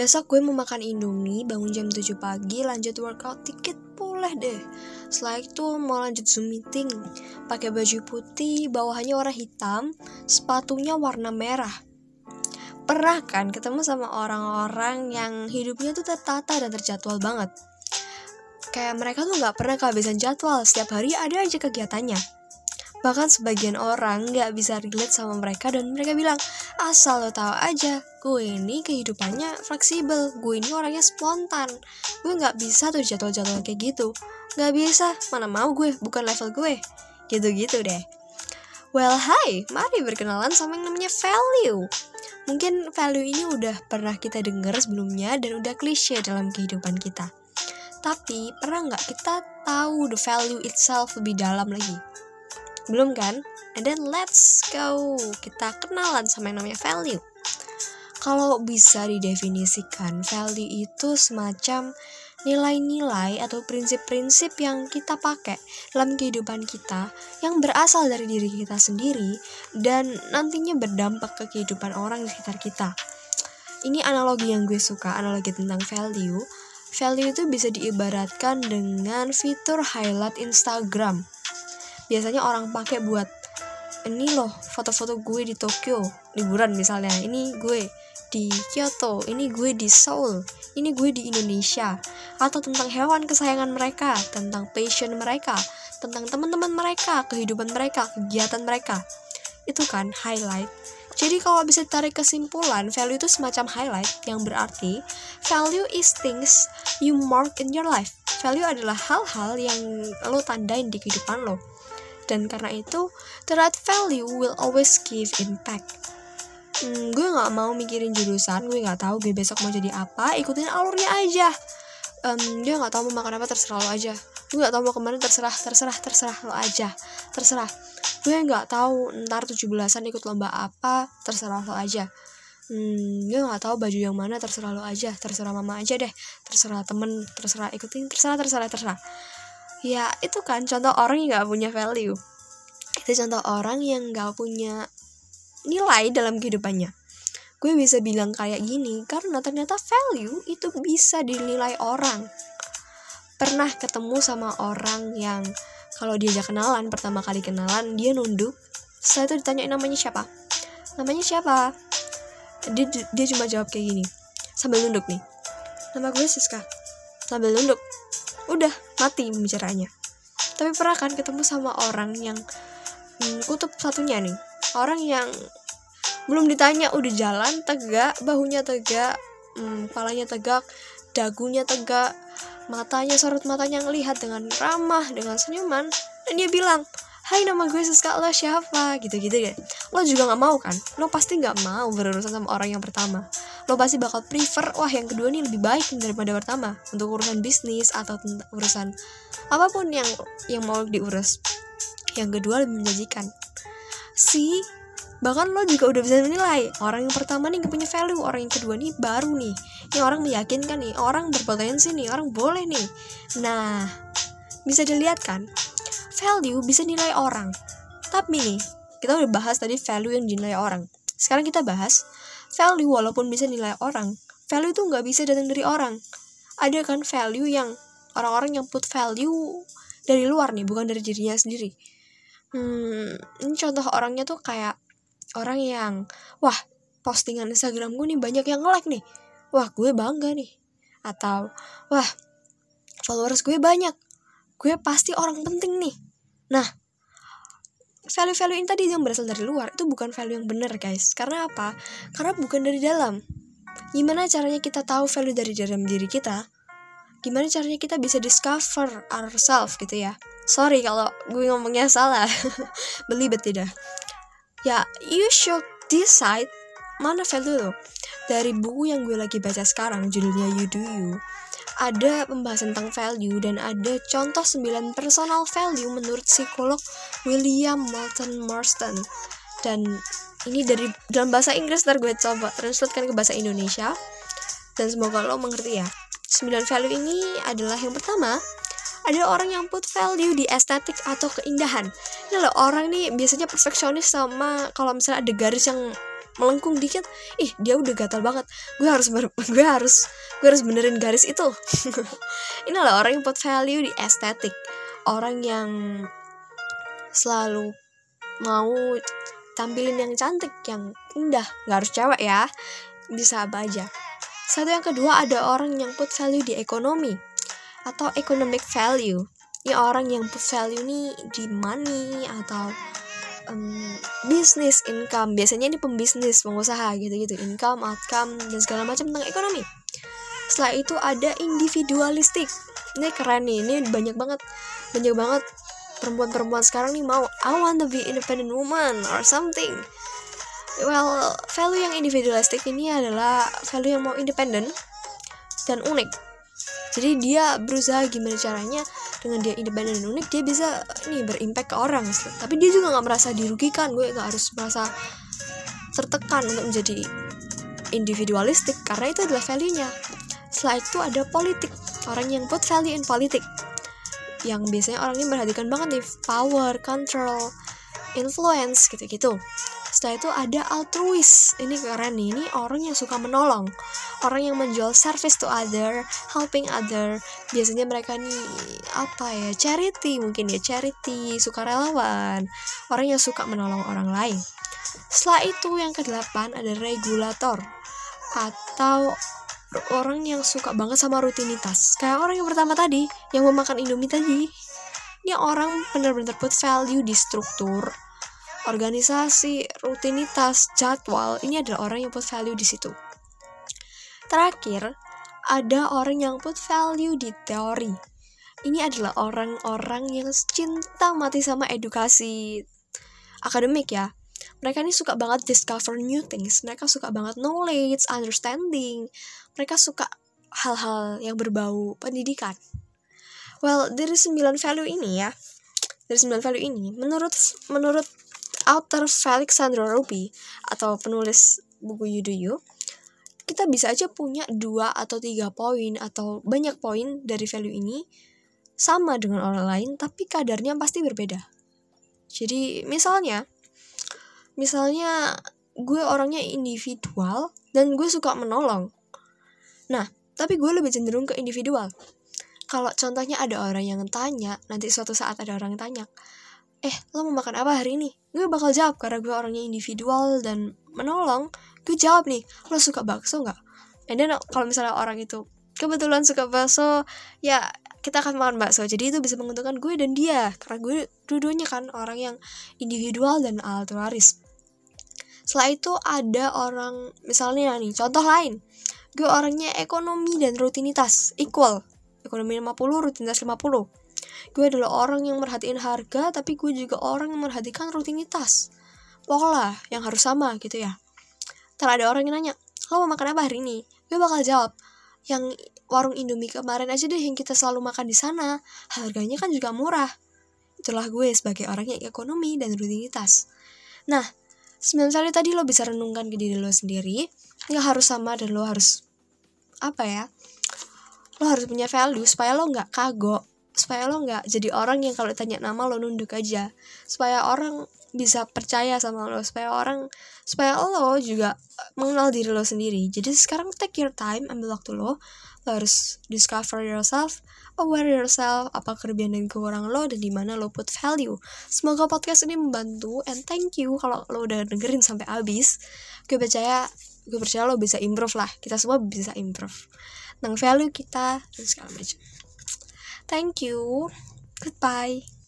Besok gue mau makan indomie, bangun jam 7 pagi, lanjut workout dikit boleh deh. Setelah itu mau lanjut Zoom meeting, pakai baju putih, bawahannya warna hitam, sepatunya warna merah. Pernah kan ketemu sama orang-orang yang hidupnya tuh tertata dan terjadwal banget. Kayak mereka tuh nggak pernah kehabisan jadwal, setiap hari ada aja kegiatannya. Bahkan sebagian orang nggak bisa relate sama mereka dan mereka bilang, asal lo tahu aja, gue ini kehidupannya fleksibel, gue ini orangnya spontan, gue nggak bisa tuh jadwal-jadwal kayak gitu, nggak bisa, mana mau gue, bukan level gue, gitu-gitu deh. Well, hi, mari berkenalan sama yang namanya value. Mungkin value ini udah pernah kita dengar sebelumnya dan udah klise dalam kehidupan kita. Tapi pernah nggak kita tahu the value itself lebih dalam lagi? Belum kan? And then let's go. Kita kenalan sama yang namanya value. Kalau bisa didefinisikan, value itu semacam nilai-nilai atau prinsip-prinsip yang kita pakai dalam kehidupan kita yang berasal dari diri kita sendiri dan nantinya berdampak ke kehidupan orang di sekitar kita. Ini analogi yang gue suka, analogi tentang value. Value itu bisa diibaratkan dengan fitur highlight Instagram biasanya orang pakai buat ini loh foto-foto gue di Tokyo. Liburan misalnya. Ini gue di Kyoto ini gue di Seoul ini gue di Indonesia. Atau tentang hewan kesayangan mereka tentang passion mereka tentang teman-teman mereka kehidupan mereka kegiatan mereka. Itu kan highlight. Jadi kalau bisa tarik kesimpulan value itu semacam highlight yang berarti value is things you mark in your life. Value adalah hal-hal yang lo tandain di kehidupan lo dan karena itu the right value will always give impact. Hmm, gue nggak mau mikirin jurusan gue nggak tahu gue besok mau jadi apa ikutin alurnya aja. Um, gue nggak tahu mau makan apa terserah lo aja. Gue nggak tahu mau ke mana terserah terserah terserah lo aja. Terserah. Gue nggak tahu ntar tujuh belasan ikut lomba apa terserah lo aja. Hmm, gue nggak tahu baju yang mana terserah lo aja. Terserah mama aja deh. Terserah temen terserah ikutin terserah terserah terserah. Ya itu kan contoh orang yang gak punya value itu contoh orang yang gak punya nilai dalam kehidupannya. Gue bisa bilang kayak gini karena ternyata value itu bisa dinilai orang. Pernah ketemu sama orang yang kalau diajak kenalan pertama kali kenalan dia nunduk. Saya tuh ditanya namanya siapa? Namanya siapa? Dia dia cuma jawab kayak gini sambil nunduk nih. Nama gue Siska. Sambil nunduk. Udah mati pembicaraannya tapi pernah kan ketemu sama orang yang hmm, kutub satunya nih. Orang yang belum ditanya udah jalan tegak bahunya tegak hmm, kepalanya tegak dagunya tegak matanya sorot matanya ngelihat dengan ramah dengan senyuman dan dia bilang Hai nama gue Siska lo siapa? Gitu-gitu ya lo juga nggak mau kan? Lo pasti nggak mau berurusan sama orang yang pertama. Lo pasti bakal prefer wah yang kedua nih lebih baik daripada pertama untuk urusan bisnis atau urusan apa pun yang yang mau diurus yang kedua lebih menjanjikan si bahkan lo juga udah bisa menilai orang yang pertama nih gak punya value orang yang kedua nih baru nih ini orang meyakinkan nih orang berpotensi nih orang boleh nih nah bisa dilihat kan value bisa nilai orang. Tapi nih, kita udah bahas tadi value yang dinilai orang. Sekarang kita bahas value walaupun bisa nilai orang. Value itu nggak bisa datang dari orang. Ada kan value yang orang-orang yang put value dari luar nih, bukan dari dirinya sendiri. Hmm, ini contoh orangnya tuh kayak orang yang, wah postingan Instagram gue nih banyak yang nge-like nih. Wah gue bangga nih. Atau, wah followers gue banyak. Gue pasti orang penting nih Nah, value-value ini tadi yang berasal dari luar itu bukan value yang benar guys. Karena apa? Karena bukan dari dalam. Gimana caranya kita tahu value dari dalam diri kita? Gimana caranya kita bisa discover ourselves gitu ya? Sorry kalau gue ngomongnya salah. Belibet tidak. Ya, you should decide mana value lo. Dari buku yang gue lagi baca sekarang, judulnya You Do You ada pembahasan tentang value dan ada contoh 9 personal value menurut psikolog William Moulton Marston dan ini dari dalam bahasa Inggris ntar gue coba translatekan ke bahasa Indonesia dan semoga lo mengerti ya 9 value ini adalah yang pertama ada orang yang put value di estetik atau keindahan. Ini loh orang nih biasanya perfeksionis sama kalau misalnya ada garis yang melengkung dikit ih dia udah gatal banget. Gue harus gue harus gue harus benerin garis itu. Ini adalah orang yang put value di estetik. Orang yang selalu mau tampilin yang cantik yang indah. Nggak harus cewek ya bisa apa aja satu yang kedua ada orang yang put value di ekonomi atau economic value. Ya orang yang put value nih di money atau um, bisnis income. Biasanya ini pembisnis pengusaha gitu-gitu income outcome dan segala macam tentang ekonomi. Setelah itu ada individualistik. Ini keren nih ini banyak banget banyak banget perempuan-perempuan sekarang nih mau I want to be independent woman or something well value yang individualistik ini adalah value yang mau independen dan unik. Jadi dia berusaha gimana caranya dengan dia independen dan unik dia bisa nih berimpact ke orang. Tapi dia juga nggak merasa dirugikan. Gue nggak harus merasa tertekan untuk menjadi individualistik karena itu adalah value-nya. Setelah itu ada politik. Orang yang put value in politik. Yang biasanya orang ini memperhatikan banget nih power, control, influence gitu-gitu setelah itu ada altruis. Ini keren nih ini orang yang suka menolong. Orang yang menjual service to other helping other. Biasanya mereka nih apa ya charity mungkin ya charity suka relawan. Orang yang suka menolong orang lain. Setelah itu yang kedelapan ada regulator atau orang yang suka banget sama rutinitas. Kayak orang yang pertama tadi yang memakan indomie tadi. Ini orang benar-benar put value di struktur organisasi, rutinitas, jadwal, ini adalah orang yang put value di situ. Terakhir, ada orang yang put value di teori. Ini adalah orang-orang yang cinta mati sama edukasi akademik ya. Mereka ini suka banget discover new things. Mereka suka banget knowledge, understanding. Mereka suka hal-hal yang berbau pendidikan. Well, dari 9 value ini ya, dari 9 value ini, menurut menurut author Alexander Ruby atau penulis buku Yuduyu, kita bisa aja punya dua atau tiga poin atau banyak poin dari value ini sama dengan orang lain, tapi kadarnya pasti berbeda. Jadi misalnya, misalnya gue orangnya individual dan gue suka menolong. Nah, tapi gue lebih cenderung ke individual. Kalau contohnya ada orang yang tanya, nanti suatu saat ada orang yang tanya, eh lo mau makan apa hari ini? Gue bakal jawab karena gue orangnya individual dan menolong. Gue jawab nih lo suka bakso nggak? And then kalau misalnya orang itu kebetulan suka bakso ya kita akan makan bakso. Jadi itu bisa menguntungkan gue dan dia. Karena gue dua-duanya kan orang yang individual dan altruaris. Setelah itu ada orang misalnya nih contoh lain. Gue orangnya ekonomi dan rutinitas equal. Ekonomi 50 rutinitas 50 gue adalah orang yang merhatiin harga tapi gue juga orang yang merhatikan rutinitas. Pola yang harus sama gitu ya. Ntar ada orang yang nanya lo mau makan apa hari ini? Gue bakal jawab yang warung Indomie kemarin aja deh yang kita selalu makan di sana. Harganya kan juga murah. Itulah gue sebagai orang yang ekonomi dan rutinitas. Nah kali tadi lo bisa renungkan ke diri lo sendiri nggak harus sama dan lo harus apa ya lo harus punya value supaya lo nggak kagok supaya lo nggak jadi orang yang kalau tanya nama lo nunduk aja. Supaya orang bisa percaya sama lo supaya orang supaya lo juga mengenal diri lo sendiri. Jadi sekarang take your time ambil waktu lo. Lo harus discover yourself aware yourself apa kelebihan dan kekurangan lo dan di mana lo put value. Semoga podcast ini membantu and thank you kalau lo udah dengerin sampai habis. Gue percaya gue percaya lo bisa improve lah. Kita semua bisa improve. Tentang value kita dan segala macam Thank you. Goodbye.